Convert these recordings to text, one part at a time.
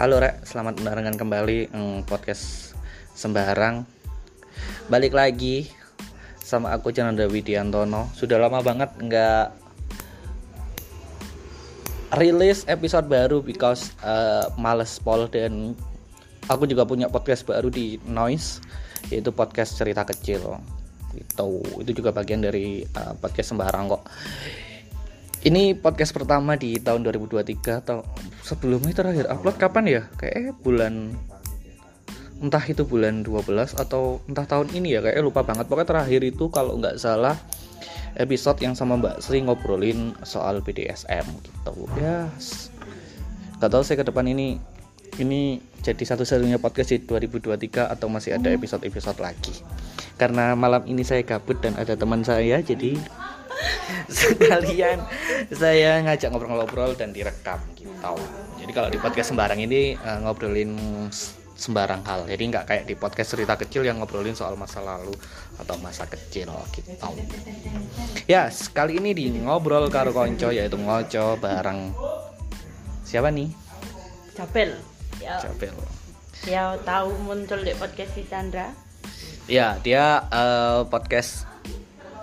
Halo Rek, selamat mendengarkan kembali hmm, podcast Sembarang. Balik lagi sama aku Jananda Widiantono. Sudah lama banget nggak rilis episode baru because uh, males pol dan aku juga punya podcast baru di Noise yaitu podcast cerita kecil. Itu itu juga bagian dari uh, podcast sembarang kok ini podcast pertama di tahun 2023 atau sebelumnya terakhir upload kapan ya? Kayak bulan entah itu bulan 12 atau entah tahun ini ya kayak lupa banget. Pokoknya terakhir itu kalau nggak salah episode yang sama Mbak Sri ngobrolin soal BDSM gitu. Ya nggak tahu saya ke depan ini ini jadi satu-satunya podcast di 2023 atau masih ada episode-episode lagi. Karena malam ini saya gabut dan ada teman saya jadi sekalian saya ngajak ngobrol-ngobrol dan direkam gitu. Jadi kalau di podcast sembarang ini uh, ngobrolin sembarang hal. Jadi nggak kayak di podcast cerita kecil yang ngobrolin soal masa lalu atau masa kecil gitu. Ya sekali ini di ngobrol karo konco yaitu ngoco bareng siapa nih? Capel. Ya, Capel ya tahu muncul di podcast si Chandra. ya dia uh, podcast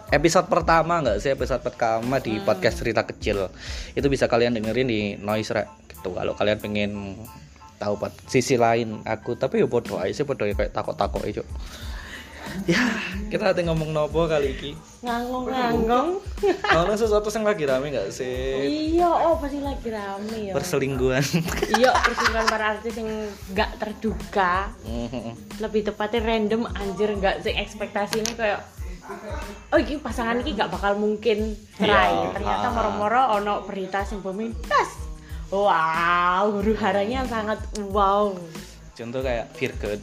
episode pertama nggak sih episode pertama di podcast cerita kecil itu bisa kalian dengerin di noise Rek. gitu kalau kalian pengen tahu pot sisi lain aku tapi ya bodoh aja sih bodoh ya kayak takut takut aja ya kita nanti ngomong nopo kali ini Ngangong-ngangong. Ono sesuatu yang lagi rame nggak sih iya, oh pasti lagi rame ya. perselingkuhan iya, perselingkuhan para artis yang nggak terduga. Lebih tepatnya random anjir nggak sih ekspektasinya kayak Oh ini pasangan ini nggak bakal mungkin cerai. Iya. Ternyata Ah. moro-moro ono berita yang pemitas. Wow, huru haranya sangat wow. contoh kayak Virgo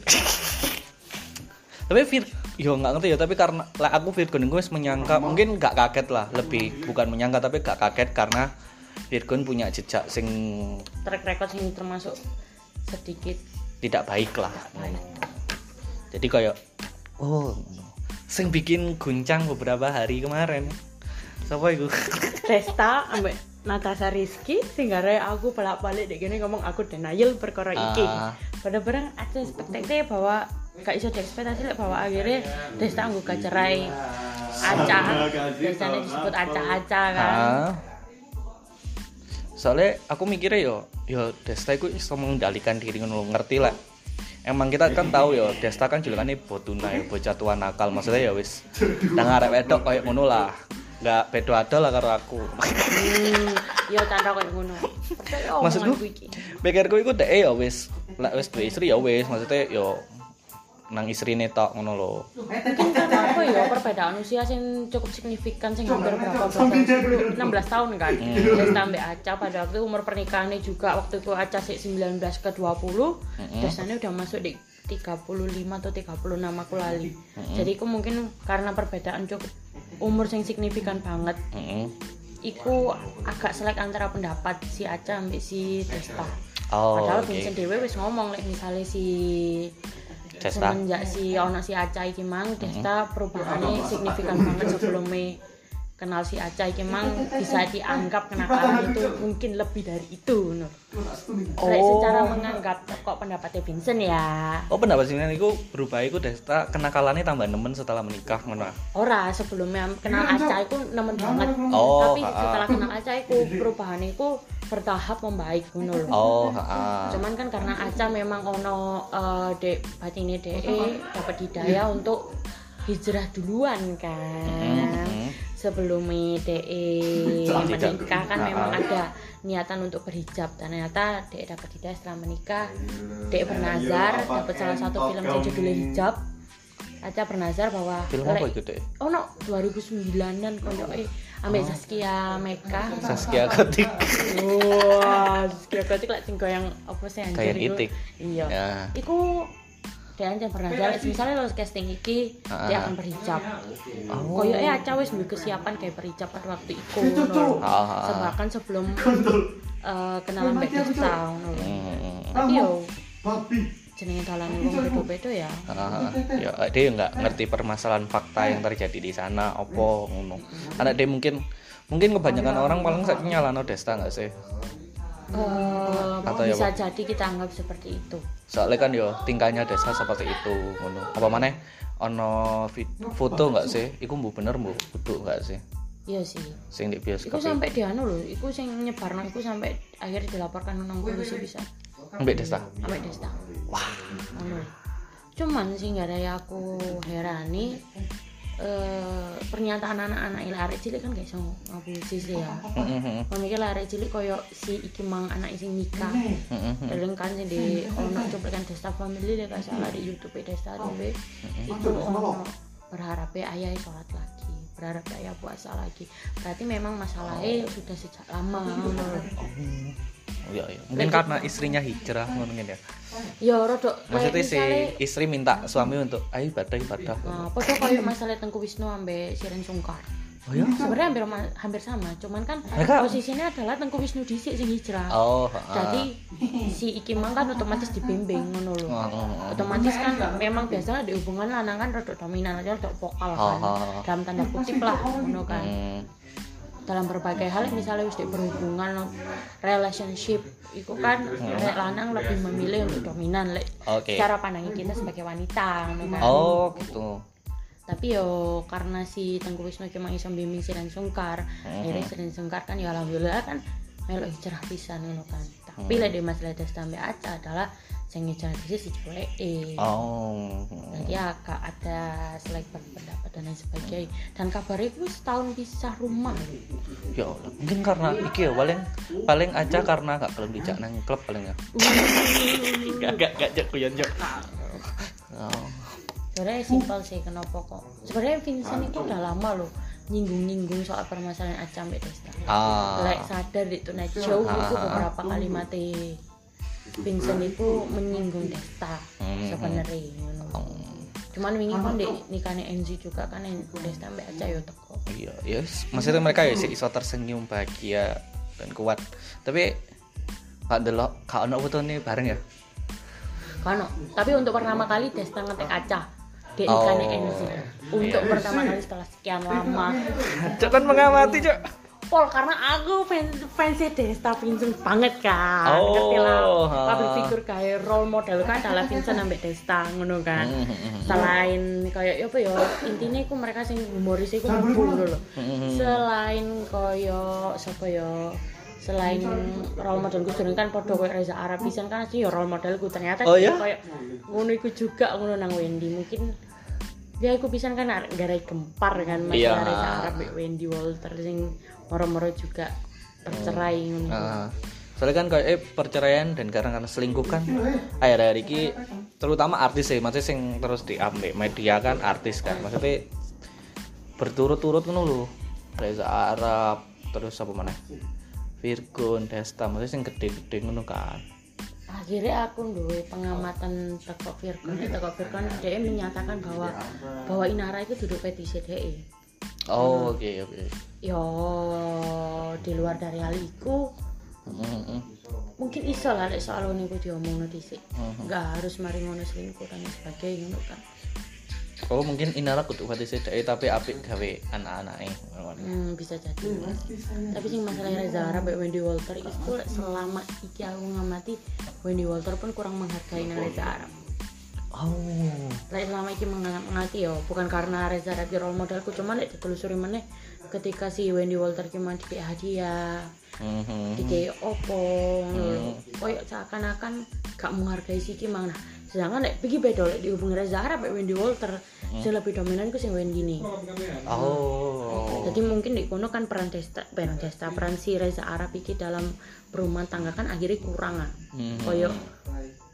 tapi Vir yo nggak ngerti ya tapi karena lah aku Virgo gue menyangka mungkin nggak kaget lah lebih bukan menyangka tapi gak kaget karena Virgo punya jejak sing Track record yang termasuk sedikit tidak baik lah jadi kayak oh sing bikin guncang beberapa hari kemarin siapa itu Desta ambek Natasha Rizky sehingga aku balak balik dek gini ngomong aku denial perkara iki. Pada barang ada ekspektasi bahwa gak iso diekspektasi lek bahwa akhirnya Desta anggo cerai Aca. Biasanya disebut Aca-aca kan. Ah. soalnya aku mikirnya yo yo Desta itu bisa mengendalikan diri ngono ngerti lah emang kita kan tahu yo Desta kan julukannya botuna ya bocah tua nakal maksudnya ya wis nang arek wedok kayak ngono lah nggak beda ada lah karo aku Hmm, ya tanda kayak ngono. Maksudku? ku iki. pikirku itu deh ya wis lah wis duwe istri ya wis maksudnya yo nang istrine tok ngono lho Mungkin karena apa ya perbedaan usia yang cukup signifikan sing hampir berapa berapa 10, 16 tahun kan. Desta ambek Aca pada waktu umur pernikahannya juga waktu itu Aca sih 19 ke 20, Destanya udah masuk di 35 atau 36 aku lali. Jadi aku mungkin karena perbedaan cukup umur yang signifikan banget, Heeh. iku agak selek antara pendapat si Aca ambek si Desta. oh Padahal oke Vincent Dewe wis ngomong lek misalnya si Desta semenjak si ono si Aca iki mang Desta perubahannya signifikan banget sebelumnya kenal si Aca iki mang bisa dianggap kenakalan itu mungkin lebih dari itu no. Lek Oh. secara menganggap kok pendapatnya Vincent ya? Oh pendapat sini itu berubah itu Desta kenakalannya tambah nemen setelah menikah ngono ora sebelumnya kenal Aca itu nemen banget. Oh, tapi setelah kenal Aca itu perubahannya itu bertahap membaik ngono lho. oh heeh. cuman kan karena Aca memang ono uh, dek batine DE dapat hidayah untuk hijrah duluan kan Mhm. sebelum DE Tidak. menikah kan Nah. memang ada niatan untuk berhijab ternyata DE dapat hidayah setelah menikah DE bernazar dapat salah satu film yang judulnya hijab Aca bernazar bahwa film apa itu deh oh no 2009an koyoke ambek Zaskia Meka Saskia Kotik Wah, Zaskia Gotik lek sing goyang apa sih anjir Kayak iku? itik. Iya. ya Iku dia ancam pernah jalan, misalnya lo casting iki Ah. dia akan berhijab. Oh. Koyoknya Aca wis kesiapan kayak berhijab pada waktu itu. no. Ah. Bahkan sebelum eh, kenalan Mbak Desta ngono. Hmm. Tapi yo jenenge dalan wong beda-beda ya. Ah, ya dia nggak ngerti permasalahan fakta yang terjadi di sana opo ngono. Anak dia mungkin mungkin kebanyakan orang paling saya nyalano Desta nggak sih? Eh, Atau ya, bisa jadi kita anggap seperti itu. Soalnya kan yo tingkahnya desa seperti itu ngono. Apa mana ono foto nggak sih? Iku bu bener bu kudu nggak sih? Iya sih. Sing di Iku bioskop sampai di anu loh, iku sing nyebarno iku sampai akhirnya dilaporkan nang polisi bisa ambek desa sampai desa. Wah. Cuman sih nggak ada yang aku herani eh pernyataan anak-anak yang arek cilik kan gak iso ngapusi sih ya. Heeh, Pemikir arek cilik koyo si iki mang anak sing nikah. Eling kan sing di ono cuplikan Desta Family deh gak salah di YouTube Desta TV. Itu ono berharap ayah sholat lagi berharap ayah puasa lagi berarti memang masalahnya sudah sejak lama. Oh, iya, iya. mungkin karena istrinya hijrah ngono ngene ya. Ya rodok maksudnya si istri minta suami untuk ayo ibadah ibadah. Nah, padha koyo masalah Tengku Wisnu ambek Siren Sungkar. Oh ya sebenarnya hampir hampir sama cuman kan Mereka- posisinya adalah Tengku Wisnu dhisik sing hijrah. Oh jadi si iki mang kan otomatis dibimbing ngono lho. Oh, oh, oh. otomatis kan memang biasanya di hubungan lanang kan rodok dominan aja rodok vokal kan. Oh, oh. dalam tanda kutip lah ngono kan. Hmm, dalam berbagai hal misalnya wis berhubungan relationship itu kan lek lanang lebih memilih untuk dominan lek Oke. secara pandangan kita sebagai wanita kan. Oh gitu. Tapi yo karena si Tengku Wisnu cuma iso bimbing Siren Sungkar akhirnya Siren Sungkar kan ya alhamdulillah kan melok hijrah pisan ngono kan. Tapi lek di masalah Desta Mbak Aca adalah sing hijrah di si cewek oh. Jadi agak ada selek pendapat dan lain sebagainya. Dan kabarnya itu setahun pisah rumah. Ya Allah mungkin karena iki ya paling paling aja karena gak belum dijak nang klub paling ya. Gak gak gak jak kuyon oh. sebenarnya simpel sih kenapa kok. Sebenarnya Vincent itu udah lama loh nyinggung-nyinggung soal permasalahan Aca Mbak Desta ah. Lek sadar di Tonight Show itu beberapa kalimat Vincent itu menyinggung Desta Hmm. sebenarnya ngono. cuman wingi kan di nikahnya NZ juga kan yang Desta Mbak Aca yo teko. Iya yes maksudnya mereka ya sih iso tersenyum bahagia dan kuat. Tapi gak delok gak ono foto nih bareng ya? Kano. Tapi untuk pertama kali Desta ngetek kaca di Oh. Untuk pertama kali setelah sekian lama. cok kan mengamati cok Pol karena aku fans fans Desta Vincent banget kan. Oh, Ngerti lah. Public figure kayak role model kan adalah Vincent sampai Desta ngono kan. Hmm, Selain kayak apa ya intinya aku mereka sing humoris ngono lho. Hmm, Selain koyo sapa ya selain role modelku jeneng kan padha koyo Reza Arab pisan kan asli ya role modelku ternyata Oh, dia ya? koyo ngono iku juga ngono nang Wendy. Mungkin dia aku pisan kan garai gempar kan masalah Iya. Reza Arab Wendy Walter sing moro-moro juga tercerai ngono Nah, soalnya kan kayak eh, perceraian dan karena karena selingkuh kan akhir-akhir ini terutama artis ya maksudnya sing terus diambil media kan artis kan. Maksudnya berturut-turut kan lho. Reza Arab terus apa mana Virgon Desta maksudnya sing gede-gede ngono kan akhirnya aku duwe pengamatan teko Virgon teko Virgon dia menyatakan bahwa bahwa Inara itu duduk petisi DE oh oke oke. Yo di luar dari hal itu Mm-mm. mungkin iso lah soal diomongno dhisik Mhm. nggak harus mari ngono selingkuh dan sebagainya ngono kan oh mungkin Inara kudu hati sedek tapi apik gawe anak-anake. Hmm, bisa jadi tapi sing masalah Reza Arab mbek Wendy Walter itu selama iki aku ngamati Wendy Walter pun kurang menghargai Reza Arab. Oh. Lek selama iki mengerti ya bukan karena Reza Arab role modelku cuman lek ditelusuri meneh ketika si Wendy Walter ki mah dikei hadiah Mhm. dikei opo koyo seakan-akan gak menghargai si ki mang. Nah sedangkan lek iki beda lek dihubungi Reza Arab Wendy Walter sing lebih dominan ku sing Wendy nih oh jadi mungkin di kono kan peran Desta peran Desta peran si Reza Arab iki dalam berumah tangga kan akhirnya kurang ah. Mhm. koyo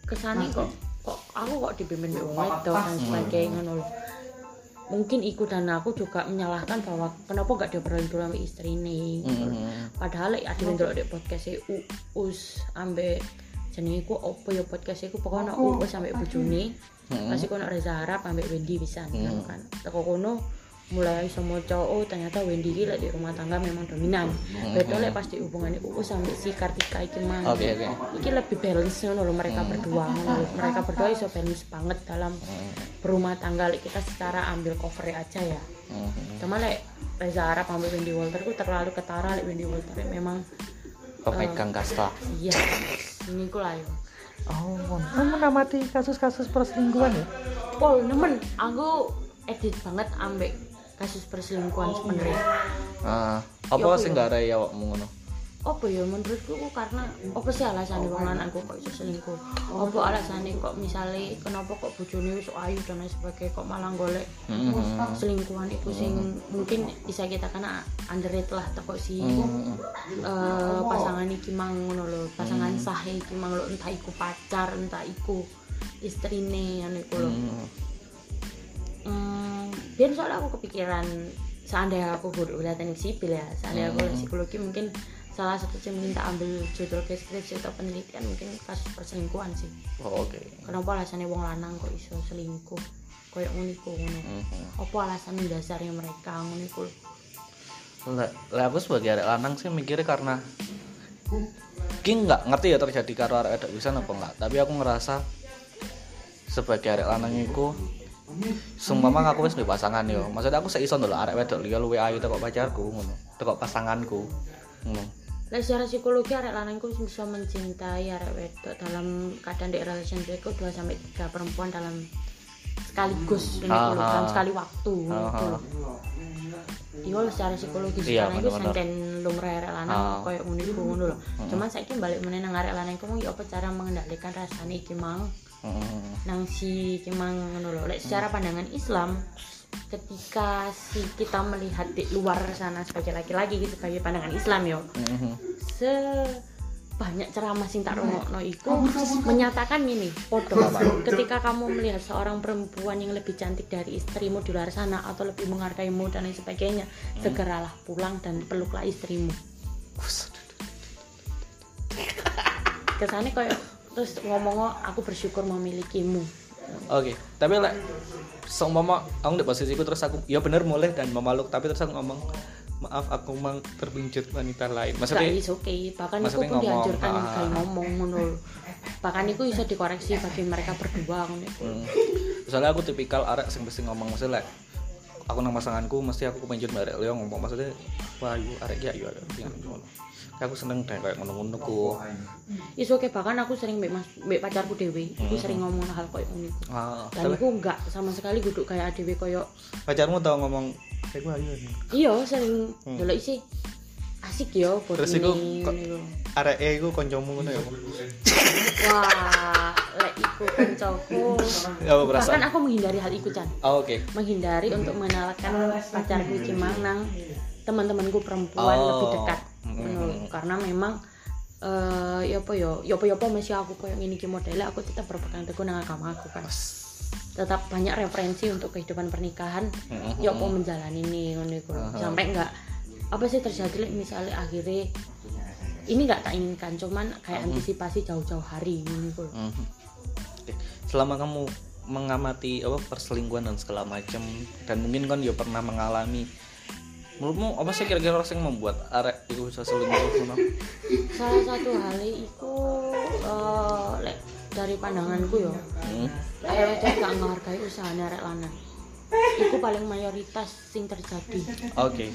kesane kok kok aku kok dipimpin wong wedok dan sebagainya ngono mungkin ikut dan aku juga menyalahkan bahwa kenapa gak diobrolin dulu sama istri nih Mhm. padahal lek ada di podcast uus ambek jenenge iku opo ya podcast iku. Pokoknya uus ambek bojone. Pasti kono Reza Arab ambek Wendy bisa ngono kan. Teko kono mulai iso maca oh ternyata Wendy iki lek di rumah tangga memang dominan. Beda lek pas di hubungan uus sampai si Kartika iki mah oke oke. Iki lebih balance ngono lho mereka berdua ngono lho. mereka berdua iso balance banget dalam berumah tangga. Lek kita secara ambil cover aja ya. Mhm. cuma lek Reza Arab ambil Wendy Walter ku terlalu ketara. Lek Wendy Walter memang pemegang kasta. iya ini ku lah yo oh kamu mengamati kasus-kasus perselingkuhan ya? Pol nemen. Aku edit banget ambek kasus perselingkuhan sebenarnya. Ah Ya, apa sih ya? nggak ada ya awakmu ngono apa ya menurutku ku karena apa sih alasannya wong lanang kok iso selingkuh? Apa alasannya kok misalnya kenapa kok bojone wis ayu dan lain sebagainya kok malah golek Mhm. selingkuhan itu sing mungkin bisa kita kena underrated lah teko si eh, pasangan iki mang ngono lho pasangan sah iki mang lho entah iku pacar entah iku istrine ngono iku lho. Hmm, biar soalnya aku kepikiran seandainya aku guru teknik sipil ya seandainya aku psikologi mungkin salah satu mungkin tak ambil judul ke skripsi atau penelitian mungkin kasus perselingkuhan sih oh, oke kenapa alasannya wong lanang kok iso selingkuh koyo ngono iku ngono Mhm. apa alasan dasarnya mereka ngono iku lah aku sebagai arek lanang sih mikirnya karena Ki nggak ngerti ya terjadi karo arek ada bisa apa enggak tapi aku ngerasa sebagai arek lanang iku Sumpama aku wis duwe pasangan yo. Maksudnya aku seiso ndelok arek wedok liya luwe ayu teko pacarku ngono. Teko pasanganku. Ngono. Lah secara psikologi arek lanang iku bisa mencintai arek wedok dalam keadaan di relationship itu 2 sampai 3 perempuan dalam sekaligus ini lho, ah. dalam sekali waktu Ah, gitu. Iya lah secara psikologi Iya, sekarang itu santen lumrah arek lanang koyo ngono iku ngono lho. Cuman saiki balik meneh nang arek lanang iku ya apa cara mengendalikan rasane iki mang Heeh. nang si iki mang ngono lho. Lek secara pandangan Islam ketika si kita melihat di luar sana sebagai laki-laki sebagai pandangan Islam yo. Heeh. sebanyak ceramah sing tak rungokno iku menyatakan ini podo ketika kamu melihat seorang perempuan yang lebih cantik dari istrimu di luar sana atau lebih menghargaimu dan lain sebagainya segeralah pulang dan peluklah istrimu. Kesannya kayak terus ngomong aku bersyukur memilikimu Oke, tapi lek seumpama aku di posisiku terus aku ya bener mulai dan memaluk tapi terus aku ngomong maaf aku mang terpincut wanita lain. Maksudnya is oke bahkan itu maksudnya pun ngomong, dianjurkan ah. kayak ngomong ngono lho. bahkan itu bisa dikoreksi bagi mereka berdua. Hmm. Soalnya aku tipikal arek sing mesti ngomong maksudnya like, aku nang pasanganku mesti aku kepencut barek Leo ngomong maksudnya wah ayu arek ya ayu arek aku seneng deh kayak ngono-ngono ku. Is oke bahkan aku sering mbek mas mbek pacarku dewe, aku sering ngomong hal koyo ngono iku. Ah, Dan tapi aku enggak sama sekali duduk kayak adewe koyo pacarmu tau ngomong kayak gue ayu. iya sering delok isi asik yo Hmm. Terus bodine iku kok- ngono iku. Arek e iku kancamu ngono ya. Wah, lek iku kancaku. Ya? Bahkan aku menghindari hal itu, Chan. Oh, oke. Menghindari untuk mengenalkan pacarku iki mang nang teman-temanku perempuan Oh. lebih dekat. Hmm. Ngono. Karena memang eh ya apa yo, ya apa-apa masih aku koyo ngene iki modele aku tetap berpegang teguh nang agama aku kan. Tetap banyak referensi untuk kehidupan pernikahan. Hmm. Ya apa menjalani ini ngono iku. Sampai enggak apa sih terjadi like, misalnya akhirnya ini nggak tak inginkan cuman kayak antisipasi jauh-jauh hari iku. Mhm. Oke. Selama kamu mengamati apa perselingkuhan dan segala macam dan mungkin kan juga pernah mengalami menurutmu apa sih kira-kira yang membuat arek itu bisa selingkuh ngono? salah satu hal itu lek dari pandanganku yo Hmm. arek wedok gak menghargai usaha arek lanang itu paling mayoritas sing terjadi Oke.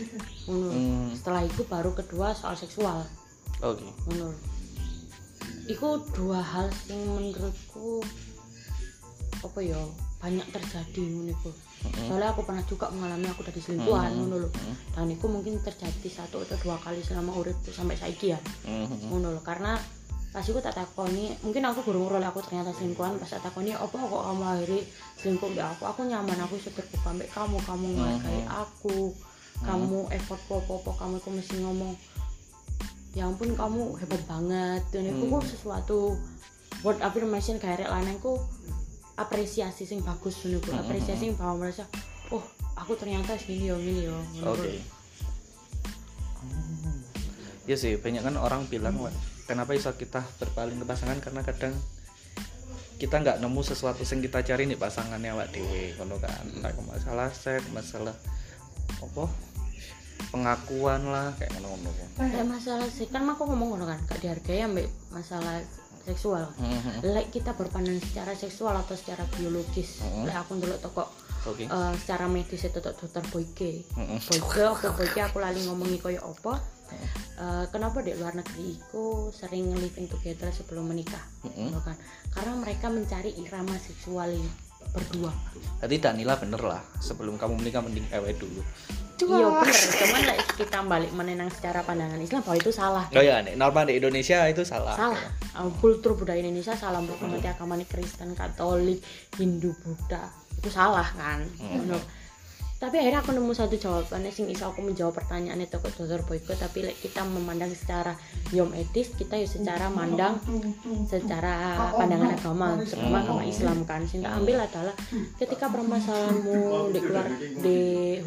ngono Hmm. setelah itu baru kedua soal seksual Oke. ngono Iku dua hal sing menurutku apa ya banyak terjadi ngono Soalnya aku pernah juga mengalami aku dari selingkuhan ngono lho. Dan itu mungkin terjadi satu atau dua kali selama urip sampai saiki ya. Ngono lho karena pas iku tak takoni mungkin aku gurung ngurul aku ternyata selingkuhan pas tak takoni apa kok kamu akhirnya selingkuh mbak aku? Aku nyaman aku bisa terbuka mbak kamu kamu menghargai aku kamu effort popo kamu aku mesti ngomong ya ampun kamu hebat banget dan itu kok sesuatu word affirmation kayak rek lanang ku apresiasi sing bagus ngono ku apresiasi yang bahwa merasa oh aku ternyata segini yo gini yo. Oke. Ya sih, banyak kan orang bilang "Wah, kenapa bisa kita berpaling ke pasangan? Karena kadang kita nggak nemu sesuatu yang kita cari nih pasangannya awak dewe ngono kan. Kayak masalah seks masalah apa? Pengakuan lah kayak ngono ngono Kayak masalah sih kan aku ngomong ngono kan gak dihargai ambek masalah seksual. Mhm. Lek kita berpandang secara seksual atau secara biologis, lek aku ndelok toko Oke. eh, secara medis itu dokter Boyke Mm-mm. Boyke apa Boyke aku lali ngomongi koyo apa Eh, kenapa di luar negeri itu sering living together sebelum menikah Mm-mm. Gitu kan karena mereka mencari irama seksual ini berdua Berarti Danila bener lah. Sebelum kamu menikah mending ewe dulu. iya bener cuman lah kita balik menenang secara pandangan Islam bahwa itu salah Oh ya, norma di Indonesia itu salah. salah kultur budaya Indonesia salah menurut mengerti agama Kristen Katolik Hindu Buddha itu salah kan Ngono. Tapi akhirnya aku nemu satu jawabannya sing iso aku menjawab pertanyaan itu ke dokter Boyko. Tapi like, kita memandang secara yom etis kita ya secara mandang secara pandangan agama terutama agama Islam kan. Sing tak ambil adalah ketika permasalahanmu di keluar di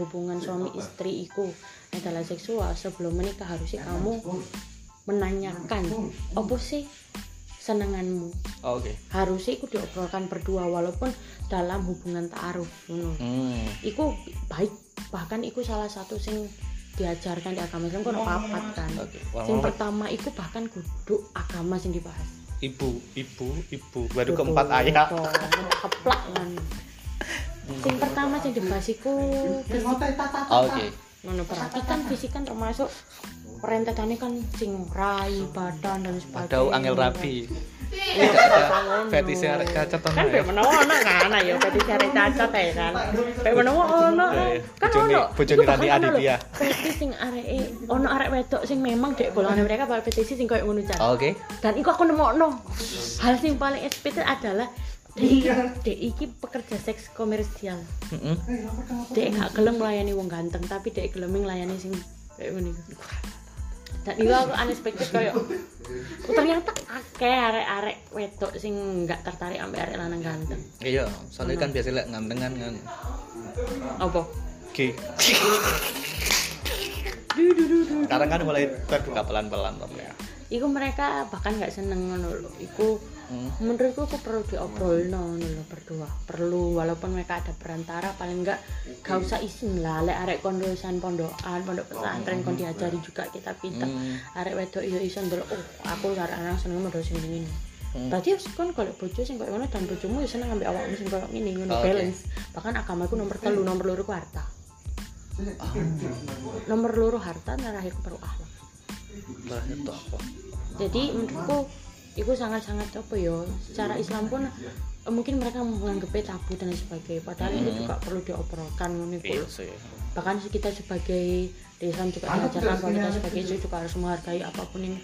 hubungan suami istri iku adalah seksual sebelum menikah harusnya kamu menanyakan apa sih senenganmu Oh, Oke. harusnya itu diobrolkan berdua walaupun dalam hubungan ta'aruf ngono Hmm. iku baik bahkan iku salah satu sing diajarkan di agama Islam kono papat kan Oke. sing Wah, pertama iku bahkan kudu agama sing dibahas Ibu, ibu, ibu. Baru keempat ayat. ngono keplak kan sing pertama sing dibahas iku Oke. ngono berarti kan fisik kan termasuk perentetannya kan sing rai badan dan sebagainya Ada angel rapi. Iya, fetisi arek cacat kan ono ya. kayak menawa ono kan ayo fetis arek cacat ya kan kayak menawa ono Iya, iya. kan ono bojone Rani Aditya. fetis sing arek ono arek wedok sing memang dek golongan mereka bakal fetis sing koyo ngono Chan. Oke. dan iku aku nemokno hal sing paling eksplisit adalah dek iki pekerja seks komersial Heeh. dek gak gelem melayani wong ganteng tapi dek gelem melayani sing kayak iku. Dan itu aku unexpected kayak oh, ternyata akeh arek-arek wedok sing nggak tertarik ambek arek lanang ganteng Iya, soalnya kan biasa lek ngantengan kan. apa Oke. Sekarang kan mulai terbuka pelan-pelan ya. Iku mereka bahkan nggak seneng ngono lho. Iku Hmm. menurutku aku perlu diobrolno ngono lho berdua. Perlu walaupun mereka ada perantara paling enggak gak usah isin lah lek arek kondosan pondokan, pondok pesantren kon diajari juga kita pinter. Hmm. Arek wedok yo iso ndelok oh aku arek anak seneng model sing ngene. Hmm. Berarti harus kon kalau bojo sing koyo ngono dan bojomu ya seneng ambek awakmu sing koyo ngene ngono Oke. balance. Bahkan agamaku nomor telu, nomor loro ku harta. Nomor loro harta terakhir perlu akhlak. Lah itu apa? jadi menurutku itu sangat-sangat apa ya secara Islam pun eh, mungkin mereka menganggapnya tabu dan lain sebagainya. Padahal ini juga perlu diobrolkan ngono iku. Iya bahkan kita sebagai di Islam juga diajarkan bahwa kita sebagai istri juga harus menghargai apa pun yang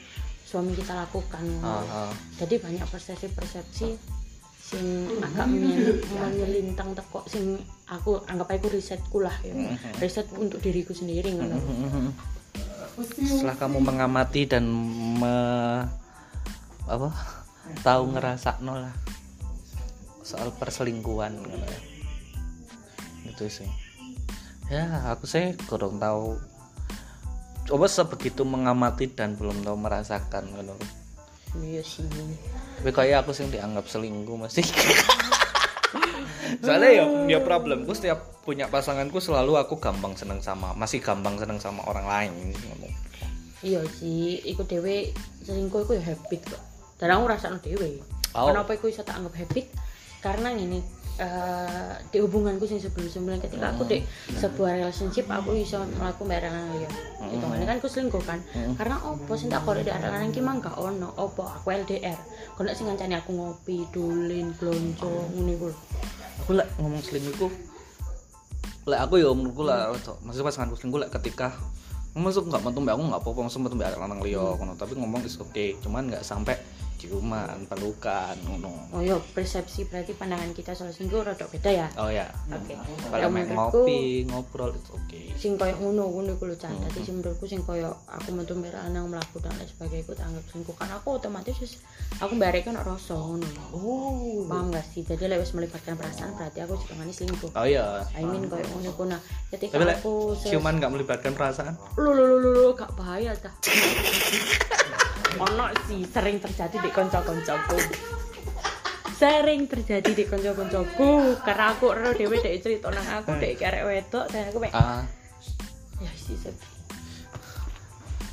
suami kita lakukan ah. jadi banyak persepsi-persepsi sing agak menyel- menyelintang teko sing aku anggap aku risetku lah ya. Riset untuk diriku sendiri ngono. Setelah kamu mengamati dan me, apa? Tahu ngerasa lah soal perselingkuhan gitu. Itu sih. Ya, aku sih kurang tahu coba sebegitu mengamati dan belum tahu merasakan gitu. iya sih Tapi kayak aku sih dianggap selingkuh masih. Soalnya ya, ya problemku setiap punya pasanganku selalu aku gampang seneng sama, masih gampang seneng sama orang lain. iya sih iku dewe selingkuh iku ya habit kok dan aku rasakno dewe Oh. kenapa iku iso tak anggap habit? Karena ini eh, di hubunganku sing sebelum-sebelum ketika aku di sebuah relationship aku iso melakukan barang liya. Gitu. Kan kan aku selingkuh kan? Karena opo sing tak korek di arek lanang ki mah gak ono. Opo? Aku LDR kono sing ngancani aku ngopi dolin blonjo ngene iku. Aku lek ngomong selingkuh, lek aku ya menurutku lah, maksudnya pasanganku selingkuh lek ketika masuk nggak mbak aku nggak apa-apa langsung metu mbak lanang liya ngono. Tapi ngomong is oke cuman nggak sampai ciuman pelukan ngono. Oh iya persepsi berarti pandangan kita soal selingkuh rada beda ya? Oh ya oke. Kalau Ya, main menurutku- ngopi ngobrol itu oke sing koyo ngono ngono iku lho Chan. Dadi sing menurutku sing koyo aku metu mbek lanang mlaku dan lain sebagainya iku anggap selingkuh. Kan aku otomatis wis aku mbare kan rasa ngono. oh. Paham gak sih? Jadi lek wis melibatkan perasaan berarti aku juga ngani selingkuh. oh iya. I mean koyo ngono iku. Nah ketika tapi aku ciuman nggak melibatkan perasaan? Lu lu lu lu gak bahaya ta. ono sih sering terjadi di kanca-kancaku. Sering terjadi di kanca-kancaku karena aku ero dhewe dek cerita nang aku dek karek wedok dan aku mek ah. ya sih sedih.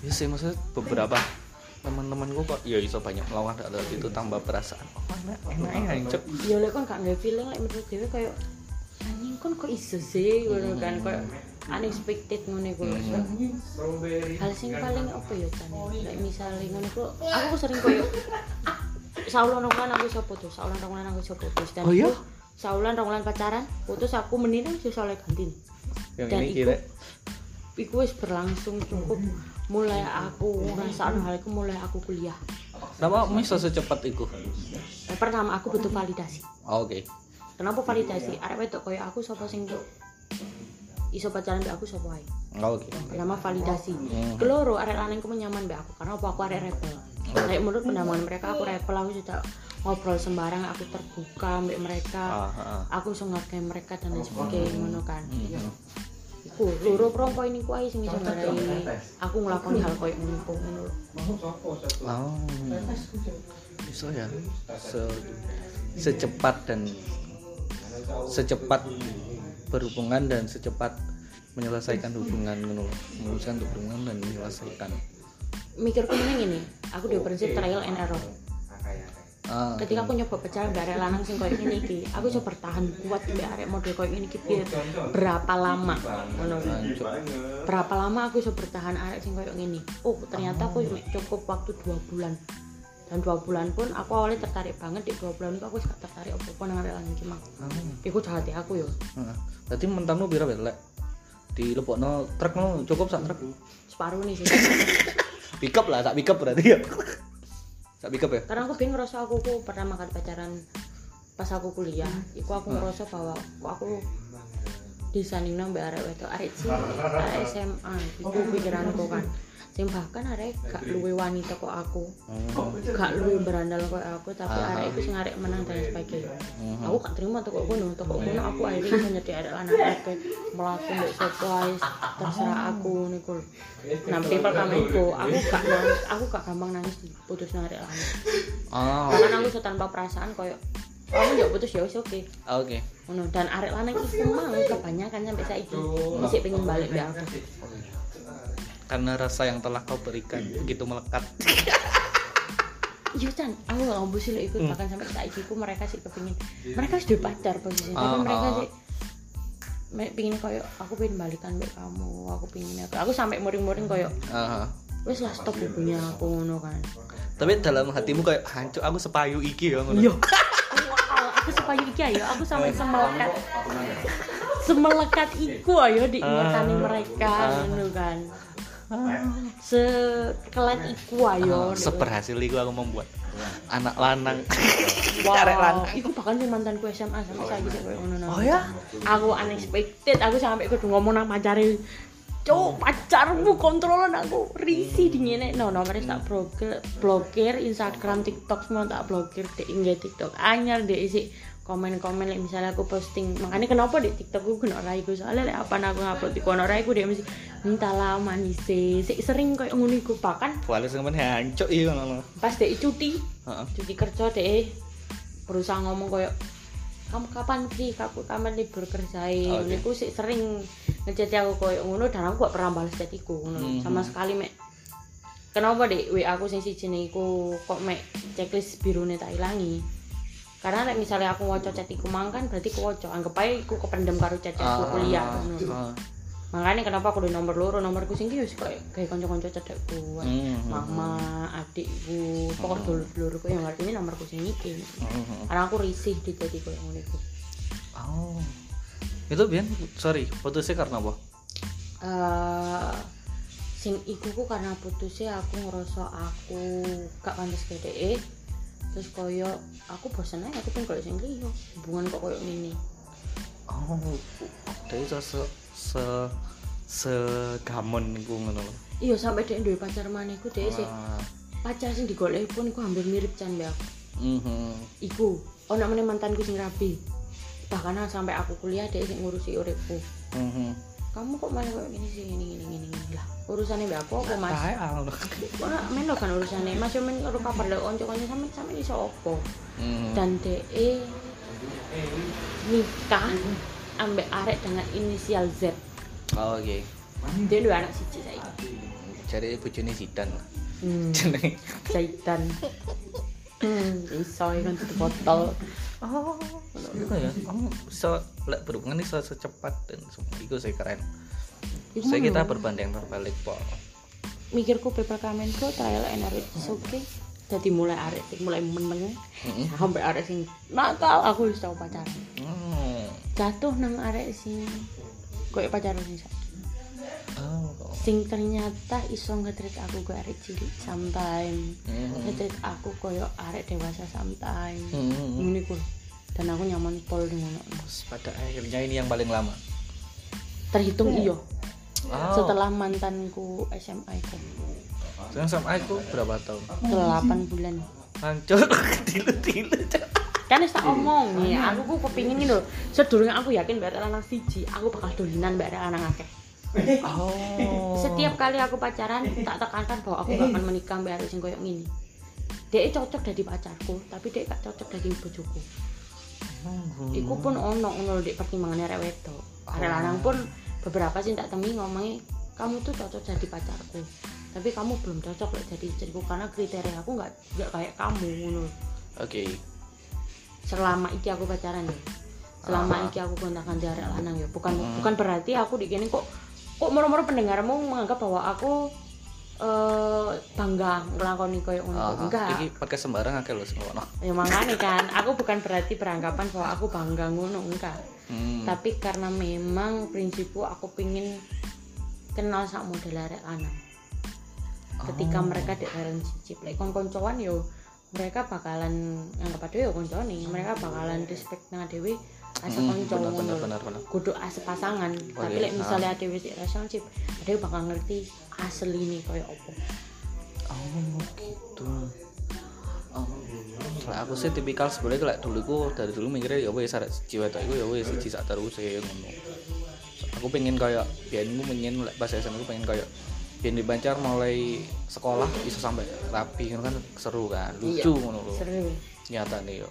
ya sih maksudnya beberapa teman-temanku kok ya iso banyak melawan hal itu tambah perasaan. Oh enak enak cok ya lek kan gak nggak feeling lek menurut dhewe kayak kan kok iso sih ngono kan kok unexpected ngono iku lho. Hal sing paling apa ya kan kayak misalnya ngono iku aku sering koyo saulan ronglan aku iso putus saulan ronglan aku iso putus dan Oh, iya? saulan ronglan pacaran? Putus aku menit wis oleh ganti. Yang Dan ini iku- kira iku wis berlangsung cukup. Mulai aku ngrasakno hal iku mulai aku kuliah. Kenapa bisa secepat itu pertama aku butuh validasi. Oh, oke kenapa validasi arek wedok koyo aku sapa sing tuh iso pacaran mbek aku sapa ae Oh, oke. Pertama validasi Hmm. keloro arek lanang ku nyaman mbek aku karena apa aku arek rebel? Kayak menurut pandangan mereka aku rebel aku sudah ngobrol sembarang aku terbuka mbek mereka ah, ah. aku iso ngargai mereka dan lain sebagainya ngono kan? Mhm. iku loro prong poin iku ae sing iso ngarai aku nglakoni hal koyo ngono ngono Oh, bisa ya? Se secepat dan secepat berhubungan dan secepat menyelesaikan hubungan untuk hubungan dan menyelesaikan. Mikirku ini aku di prinsip trial and error. Ah, ketika aku nyoba pacaran mbak arek lanang sing koyo ngene iki aku iso bertahan kuat mbak arek model koyo ngene iki berapa lama ngono. Berapa lama aku iso bertahan arek sing koyo ngene oh ternyata aku cukup waktu dua bulan dan dua bulan pun aku awalnya tertarik banget di dua bulan itu aku gak tertarik apa-apa nang arek lanang iki mang. Ah, iku jahat aku yo. Ah. Berarti mentanmu pira belek di lepokno truk no cukup sak truk. Separuh nih sih. Pickup lah sak pickup berarti ya. Sak pickup ya? Karena aku bingung ngerasa aku ku pertama kali pacaran pas aku kuliah. Iku aku ngerasa bahwa kok aku disanding nang mbak arek wedok arek sih arek SMA iku pikiranku kan sing bahkan arek gak luwe wanita kok aku. Hmm. gak luwe berandal kok aku tapi Ah. arek itu sing arek menang dan sebagainya. Mhm. aku gak terima toko kono toko kono aku akhirnya bisa nyedi arek lanang arek melaku mbek sapa ae terserah aku niku nah people comment ku aku gak nangis aku gak gampang nangis putus nang arek lanang. Oh. Bahkan aku tanpa perasaan koyo kamu nggak putus ya wis oke. Oke. Ngono dan arek lanang iku mang kebanyakan sampai saiki. Masih pengen balik mbek aku karena rasa yang telah kau berikan begitu melekat. Iya Chan. Aku gak ngomong sih lo ikut bahkan sampai saiki ku mereka sih kepingin. Mereka sudah pacar posisinya tapi Ah, mereka ah. sih pingin koyo aku pengen balikan mbek kamu aku pengen apa. Aku sampai muring-muring koyo Ah. wes lah stop hubungnya aku ngono kan. Tapi dalam hatimu kayak hancur aku sepayu iki ya ngono. Iya. Wow aku supaya iki ayo aku sampai semelekat. semelekat iku ayo di ingatan mereka ngono kan sekelat iku ayo. Ah, seberhasil itu aku membuat anak lanang. Wow, arek lanang. iku bahkan sing mantanku SMA sampai saiki sik koyo ngono. Oh ya? Aku unexpected, aku sampai kudu ngomong nang pacare. Cuk, pacarmu kontrolan aku risih dingene no nomornya tak blokir blokir Instagram TikTok semua tak blokir dek nggak TikTok. Anyar dek isi komen-komen like, misalnya aku posting makanya kenapa di TikTok gue kena raiku soalnya like, apa aku ngupload di kono raiku dia mesti minta lama nih sih sering kayak ngono iku bahkan Walau hancur iya pas dek cuti Heeh. cuti kerja deh berusaha ngomong koyo kamu kapan sih? Kamu kapan libur kerjain? Okay. sih sering ngechat aku koyo ngono dan aku gak pernah balas chatiku ngono. Mhm. sama sekali mek. Kenapa deh WA aku sing siji niku kok mek checklist birune tak ilangi karena nek misalnya aku waca chatiku mang kan berarti ku waca. Anggap aja aku kependem karo chat chatku kuliah. ngono Ah. makanya kenapa aku di nomor loro? Nomorku sing ki wis kayak kayak kanca-kanca cedekku Mhm. mama adikku pokok dulur-dulurku yang artinya nomorku sing iki. Mhm. karena aku risih di jadi koyo ngono iku. Oh. Itu Bian sorry putusnya karena apa? Eh, sing iku ku karena putusnya aku ngerasa aku gak pantas ke DE terus koyo aku bosan aja aku pengen koyo sing liya hubungan kok koyo ini oh dari se se se segamon iku ngono. Lho iya sampai dia duwe pacar mana iku dia sih Ah. pacar sing digoleki pun iku hampir mirip can mbak aku. Mhm. iku ono meneh mantanku sing rabi. Bahkan sampai aku kuliah dia sing ngurusi uripku. Mhm. Kamu kok malah kayak gini sih gini gini gini gini. Lah urusannya mbak aku apa mas al. Ora men lo kan urusannya. Mas yo men karo kabar lek onco-onco sampe sampe iso opo Mhm. dan DE nikah ambek arek dengan inisial Z. Oh, oke dia dua anak siji saiki cari bojone Zidan hmm, Zaidan hmm, iso kan tutup botol oh itu ya. Kamu bisa lek berhubungan bisa secepat dan itu saya keren. Iku saya kita ngono. berbanding terbalik po mikirku people kamenku trial and error. Is okay. Jadi mulai arek mulai meneng. Sampai arek sing nakal aku wis tau pacaran. Hmm. jatuh nang arek sing koyo pacaran sing oh. sing ternyata iso ngetrit aku ke arek cilik sometime. Hmm. ngetrit aku koyo arek dewasa sometime. Hmm. ini ku dan aku nyaman pol dengan Terus pada akhirnya ini yang paling lama? Terhitung iyo. Oh. setelah mantanku SMA itu sekarang sama aku berapa tahun? 8 bulan. Hancur dilu dilu kan tak omong. Nih aku ku kepingin ini loh sedurunge aku yakin mbak lanang siji aku bakal dolinan mbak lanang akeh. Oh. Setiap kali aku pacaran tak tekankan bahwa aku gak akan menikah mbak sing koyo ngini dia cocok jadi pacarku tapi dia gak cocok jadi bojoku Hmm. iku pun ono ngono di pertimbangannya arek wedok. Arek lanang pun beberapa sih tak temi ngomongnya kamu tuh cocok jadi pacarku tapi kamu belum cocok lek jadi istriku karena kriteria aku nggak nggak kayak kamu ngono oke. Selama iki aku pacaran ya selama Ah. iki aku kontakan di arek lanang ya bukan bukan berarti aku di kok kok moro-moro pendengarmu menganggap bahwa aku eh bangga ngelakoni koyo ngono. Ah, enggak. iki pakai sembarang akeh lho ngono. Ya makanya kan aku bukan berarti beranggapan bahwa aku bangga ngono enggak. Hmm. tapi karena memang prinsipku aku pingin kenal sak model arek lanang. Ketika Oh. mereka di relationship like kon koncoan yo mereka bakalan anggap adewe yo koncoan nih mereka bakalan respect nang adewe asa Hmm, konco ngono. kudu ase pasangan. Tapi Oke, lek misalnya adewe di relationship adewe bakal ngerti asli nih koyo opo Oh gitu. Oh. Lah aku sih tipikal sebenarnya kalau dulu aku dari dulu mikirnya ya wes arek jiwa itu ya wes siji sak terus ya ngono. Aku pengen kayak biyen aku pengen lek pas SMA aku pengen kayak biyen di Banjar mulai sekolah bisa sampai rapi kan seru kan, lucu ngono lho. seru Nyata nih yo.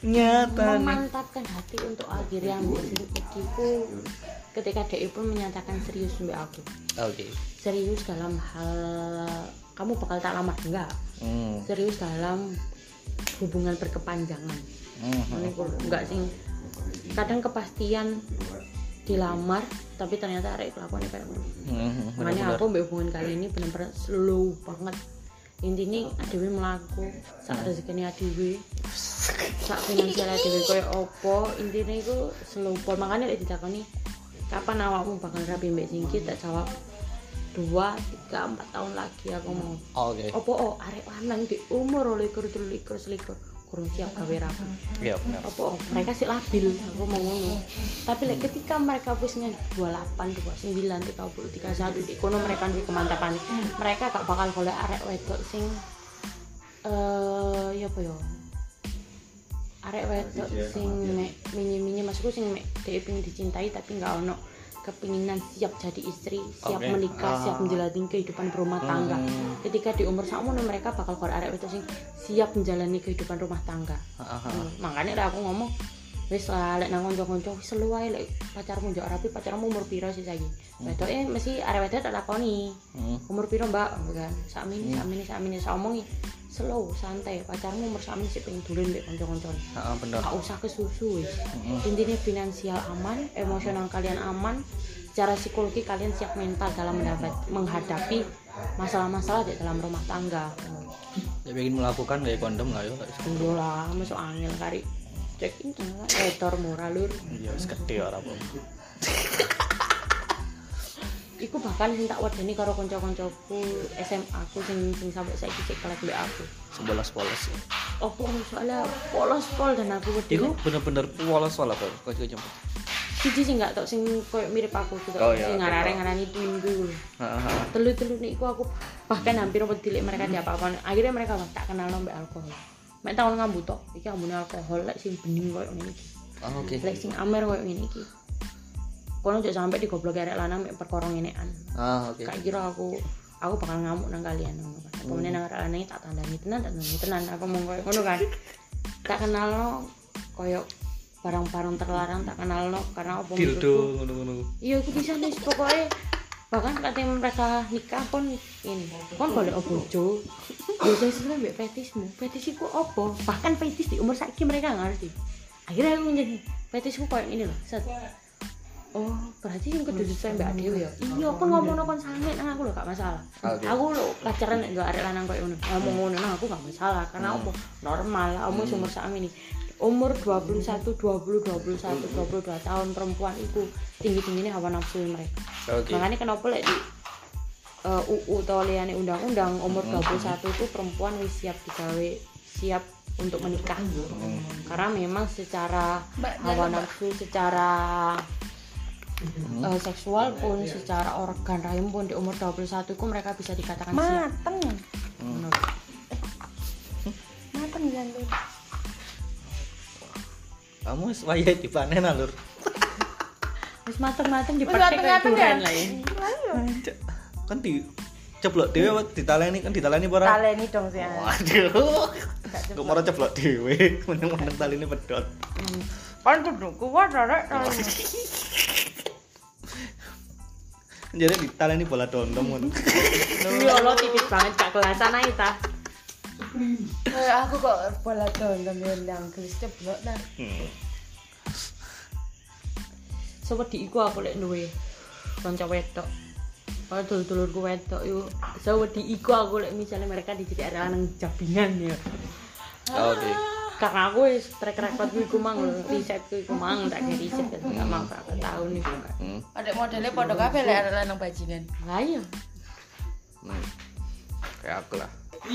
Nyata memantapkan hati untuk akhirnya ambil sing iki ku ketika dia pun menyatakan serius mbak aku Oke. serius dalam hal kamu bakal tak lamar enggak? Hmm. serius dalam hubungan berkepanjangan. Hmm. ini ku enggak sing kadang kepastian dilamar tapi ternyata arek kelakuannya kayak ngono Hmm, makanya aku mbak hubungan kali ini bener-bener slow banget intinya adewe melaku saat rezeki adewe. Sak finansial adewe koyo opo. Intinya itu pol makanya lek ditakoni kapan awakmu bakal rapi mbak singkit tak jawab dua tiga empat tahun lagi aku mau. Oke. opo oh arek lanang di umur likur likur selikur kurang siap gawe rapi. Iya benar. apa oh, mereka sih labil aku mau ngomong. Tapi like, ketika mereka wishnya 28, 29, 30, 31 di kono mereka duwe kemantapan. Mereka gak bakal golek arek wedok sing eh ya apa ya? Arek wedok sing mek minyi-minyi maksudku sing mek dia pengen dicintai tapi nggak ono kepinginan siap jadi istri siap Oke. menikah Ah. siap menjalani kehidupan berumah tangga Hmm. ketika di umur sakmono mereka bakal golek arek wedok sing siap menjalani kehidupan rumah tangga Ah, ah, ah. Hmm, makanya aku ngomong wis lah lek nang kanca-kanca wis selu wae lek pacarmu njok rapi pacarmu umur piro sih saiki? Wedoke mesti arek wedok tak lakoni. Hmm. umur piro mbak? Kan sakmini sakmini sakmini sak omongi slow santai. Pacarmu umur sakmini sih pengen dulin mbek kanca-kanca ah, benar. gak usah kesusu wis. Mm-mm. intinya finansial aman emosional kalian aman secara psikologi kalian siap mental dalam mendapat menghadapi masalah-masalah di dalam rumah tangga. Ya ingin melakukan kayak kondom lah yo. Iya lah, masuk angin kari cek ini editor murah lur Iya, wis gede ora apa. Iku bahkan tak wedeni karo kanca-kancaku SMA aku sing sing sampai saiki sik kelas mbek aku. Sebelas polos. ya. Opo soalnya polos pol dan aku wedi. Iku bener-bener polos soalnya kok kok juga jemput. Siji sing gak tok sing koyo mirip aku gitu. Oh, iya, sing ngarare tau. ngarani twinku. Heeh. Telu-telu niku aku bahkan hampir wedi mereka diapa-apa. Akhirnya mereka tak kenal mbek alkohol. Mek tahun ngambu tok, iki ambune alkohol lek sing bening koyo ngene iki. Oh, oke. Lek sing amer koyo ngene iki. Kono jek sampe digoblok arek lanang mek perkara ngenean. Ah, oke. Kak kira aku aku bakal ngamuk nang kalian ngono kan. Apa meneh nang arek lanang tak tandani tenan tak tandani tenan aku mau koyo ngono kan. Tak kenal no koyo barang-barang terlarang tak kenal no karena apa Dildo ngono-ngono. Iya aku bisa nih pokoknya bahkan katanya mereka nikah pun ini kon boleh bojo biasanya sebenarnya mbak fetismu fetis iku apa? Bahkan fetis di umur saiki mereka nggak ngerti. Akhirnya aku jadi petisku kayak ini loh set oh berarti yang keduduk saya mbak Dewi ya? Iya aku ngomong nonton sange nah aku loh gak masalah. Aku lo pacaran gak ada lanang kayak ngono. Ngomong ngono nah aku gak masalah karena aku normal umur umur saat ini. Umur 21 20 21 22 tahun perempuan itu tinggi tingginya hawa nafsu mereka. Oke. makanya kenapa lek di uh, UU atau liane undang-undang umur 21 itu perempuan wis siap digawe siap untuk menikah. Karena memang secara hawa nafsu secara uh, seksual pun secara organ rahim pun di umur 21 itu mereka bisa dikatakan siap. Mateng. Menurut- mateng jantung Kamu wayahe dipanen ah, Lur. wis mateng-mateng dipetik kayak ya durian lah ya. Kan di ceblok dhewe apa ditaleni kan ditaleni apa ora? taleni dong sih Waduh. Kok mau ceblok dhewe, meneng-meneng talene pedot. kan kudu kuat rek Jadi ditaleni bola dondong ngono. ya Allah tipis banget gak kelasan aja ta Eh, aku kok bola dondong yang gelis ceblok dah Hmm. sewedi iku aku lek duwe kanca wedok kalau dulur-dulurku wedok yo sewedi iku aku lek misalnya mereka dijadi ada nang jabingan ya. Oke. karena aku wis track record iku mang lho. Risetku iku mang tak kayak riset kan gak mang berapa tahun iku kan Hmm. ada modelnya podo kabeh lek ada lanang bajingan. Lah iya. Hmm. Kayak aku lah.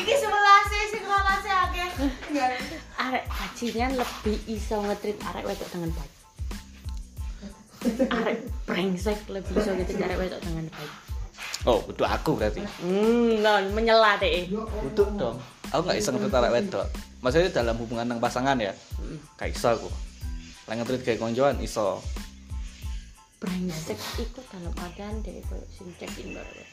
iki sebelah sih sing kelasnya akeh. Arek bajingan lebih iso ngetrit arek wedok dengan baik arek brengsek lebih iso ngetrit arek wedok dengan baik Oh, butuh aku berarti. hmm non menyela deh Butuh dong. Aku nggak iseng ngetrit arek wedok. Maksudnya dalam hubungan nang pasangan ya. Kayak iso aku. Lah ngetrit kayak konjoan iso. brengsek itu dalam artian deh kayak sing check in wedok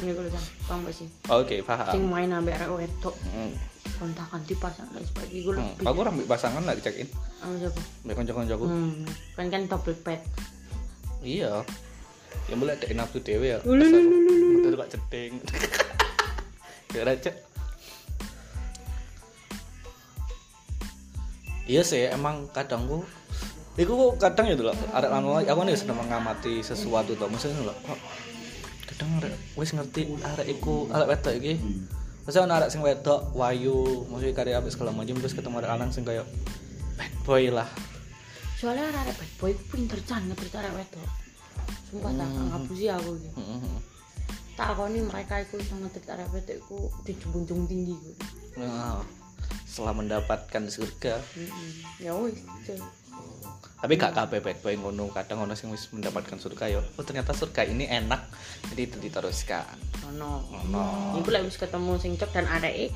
ini gue bilang paham gak sih Oke, sing paham. main ambek arek wedok Hmm. Kontak ganti pasang dan sebagainya gue Hmm. Aku rambut pasangan lah dicekin. Anu siapa Mbak konco-koncoku. hmm kan kan double pet Iya. Ya mulai ada nafsu dewe ya. Itu kok jeding. Ya aja. Iya sih, emang kadang gua Iku kok kadang ya dulu, arek lanang aku nih sedang mengamati sesuatu tuh, maksudnya kok kadang wis ngerti arek iku arek wedok iki. Maksudnya ana arek sing wedok wayu, maksudnya karya apa segala macam terus ketemu arek lanang sing kayak bad boy lah. soalnya arek bad boy ku pinter ngetrit arek wedok. Sumpah tak ngapusi aku gitu tak aku nih mereka iku iso ngetrit arek wedok iku di junjung tinggi gue Nah, setelah mendapatkan surga. Ya wis. Tapi gak kabeh bad boy ngono kadang ono sing wis mendapatkan surga yo oh ternyata surga ini enak jadi itu diteruskan. Ono ono iku lek wis ketemu sing cok dan areke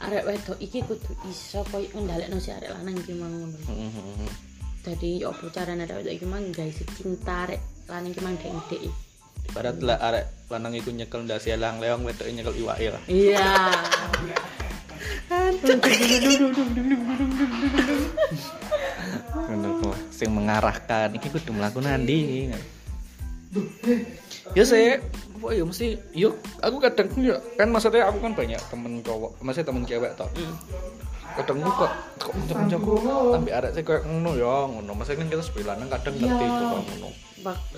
arek wedok iki kudu iso koyo ngendhalekno si arek lanang iki mang ngono. Mhm. dadi yo apa carane arek wedok iki mang si cinta arek lanang iki mang dek-dek lah arek lanang iku nyekel ndase lang leong wedok nyekel iwake lah iya ngono kok sing mengarahkan iki kudu mlaku nandi ya sih apa ya mesti yuk aku kadang ya kan maksudnya aku kan banyak temen cowok maksudnya temen cewek toh kadang aku kok kok mencoba ambil arek sih kayak ngono ya ngono maksudnya kan kita sebelah lanang kadang ngerti itu kok ngono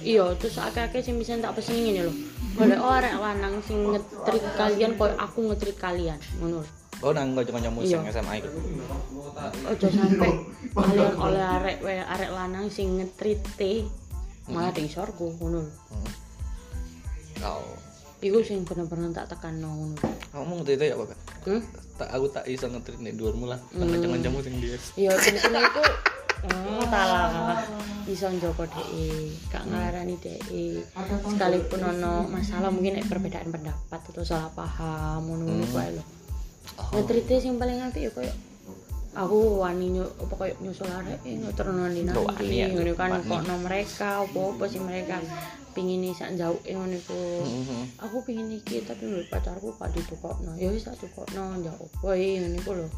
iya terus akeh-akeh sing bisa tak pesen ngene lho golek oh arek lanang sing ngetrit kalian koyo aku ngetrit kalian ngono. Oh nang kanca-kancamu sing Iya. SMA iku ojo sampe kalian oleh arek we arek lanang sing ngetrite. Malah di isorku ngono lho. oh. Iku sing bener-bener tak tekan ngono ngerti itu ya apa kan hmm? tak aku tak iso ngetrit nih dhuwurmu lah. Tak kanca-kancamu sing dia iya sing iku Hmm, talah iso njogo dhek gak ngarani dhek sekalipun ono masalah mungkin nek perbedaan pendapat atau salah paham ngono-ngono kuwi lho ngetrite sing paling apik ya koyo aku wani nyu apa koyo nyusul arek eh ngeterno nanti ngono kan kokno mereka apa-apa sih mereka. Pingin sak jauhe ngono iku Mhm. aku pingin iki tapi menurut pacarku gak ditukokno ya wis tak tukokno jauh wae ngono iku lho.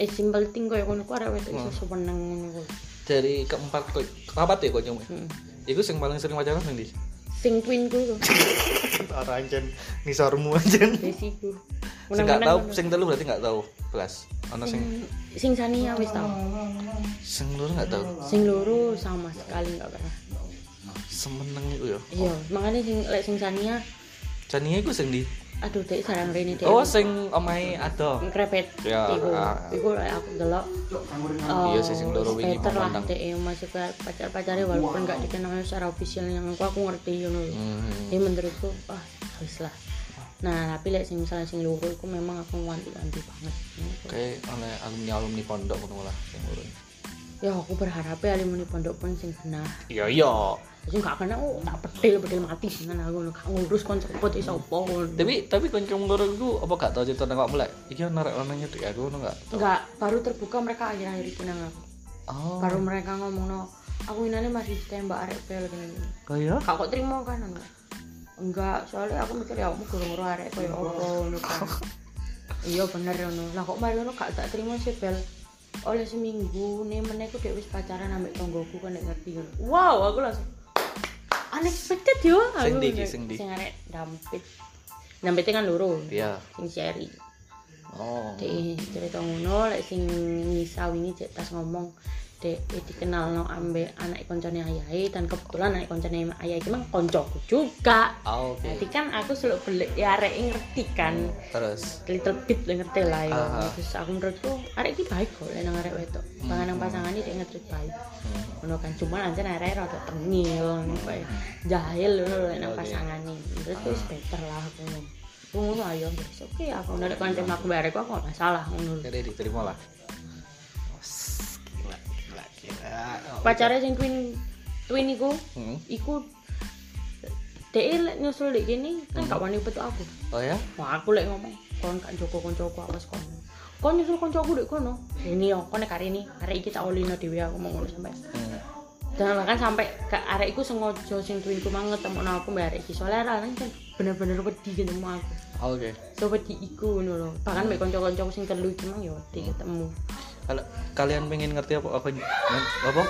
Eh simple thing koyo ngono ku arek wedok iso seneng ngono ku. Dari keempat kok kapat ya kancamu Hmm. Iku sing paling sering pacaran ndi? Sing twinku tuh. Ora anjen. Nisormu anjen. desiku Sing gak tahu, sing telu berarti gak tahu belas. ana sing sing Sania wis tau. Sing loro nggak tahu sing loro sama sekali nggak pernah. Semeneng itu ya. Iya makanya sing lek sing Sania Jania iku sing di aduh dek sarang rene dek. Oh sing omahe ado krepet. Ya, iku. Iku aku delok Iya sih, sing loro wingi lah dek masih ke pacar pacarnya walaupun nggak dikenal secara official yang aku aku ngerti know. Hmm. ya menurutku ah wis lah. Nah tapi lek sing misalnya sing loro iku memang aku wanti-wanti banget. Kayak oleh alumni alumni pondok ngono lah sing loro ya aku berharap ya alumni pondok pun sing kena. Iya iya. Jadi gak kena oh tak pedil pedil mati dengan aku. Gak ngurus konco pot iso opo tapi tapi kancamu loro iku apa gak tau cerita nang mulai iki ana rek lanang nyedek aku ngono gak enggak baru terbuka mereka akhir-akhir itu nang aku. Oh. Baru mereka ngomong no aku ini masih tembak arek pel gini gini kaya kak kok terima kan enggak? Enggak soalnya aku mikir ya aku guru nguru arek kaya opo ngono kan. Iya bener ngono. Lah kok mari ngono gak tak terima sih bel oleh seminggu nih meneh aku dek wis pacaran ambek tonggoku kan nek ngerti ngono. wow aku langsung unexpected yo aku Sing iki, bener. sing ndi? sing arek dampit dampitnya kan loro iya sing seri oh Dek cerita ngono lek sing Nisa wingi cek tas ngomong dek dikenal no ambek anak koncone ayahe dan kebetulan anak koncone ayah iki mang koncoku juga. Oh, oke Jadi kan aku selalu beli ya arek ngerti kan terus little bit ngerti lah ya. Ah. Terus aku menurutku arek iki baik kok lek nang arek wedok. Pangan nang pasangan iki ngerti baik. Hmm. Ngono kan cuma aja arek rada tengil kayak jahil ngono lek nang Oke. pasangane. Menurutku wis better lah aku. Aku ngono ayo oke aku nek kancem aku barek aku gak masalah ngono. jadi diterima lah Gila Pacare sing twin twin iku Hmm. iku dek lek nyusul dek gini kan gak wani betul aku. oh ya Wah aku lek ngomong kon gak joko koncoku awas kon. Kon nyusul koncoku dek kono. Ini yo kon nek hari ini hari iki tak olino dhewe aku mau ngono sampe. Hmm. Dan bahkan sampai ke arek iku sengaja sing twinku mang ketemu aku mbak arek iki. Soalnya kan bener-bener wedi ketemu aku. oke So wedi iku ngono lho. Bahkan mbek kanca-kancaku sing telu iki mang yo wedi ketemu. Kalau kalian pengen ngerti apa apa apa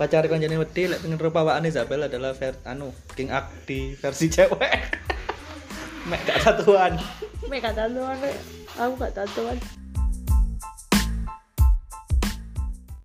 pacar kancane wedi lek pengen rupa awakane Isabel adalah ver, anu King Akdi versi cewek mek gak tatuan Mek gak tatuan. Aku gak tatuan.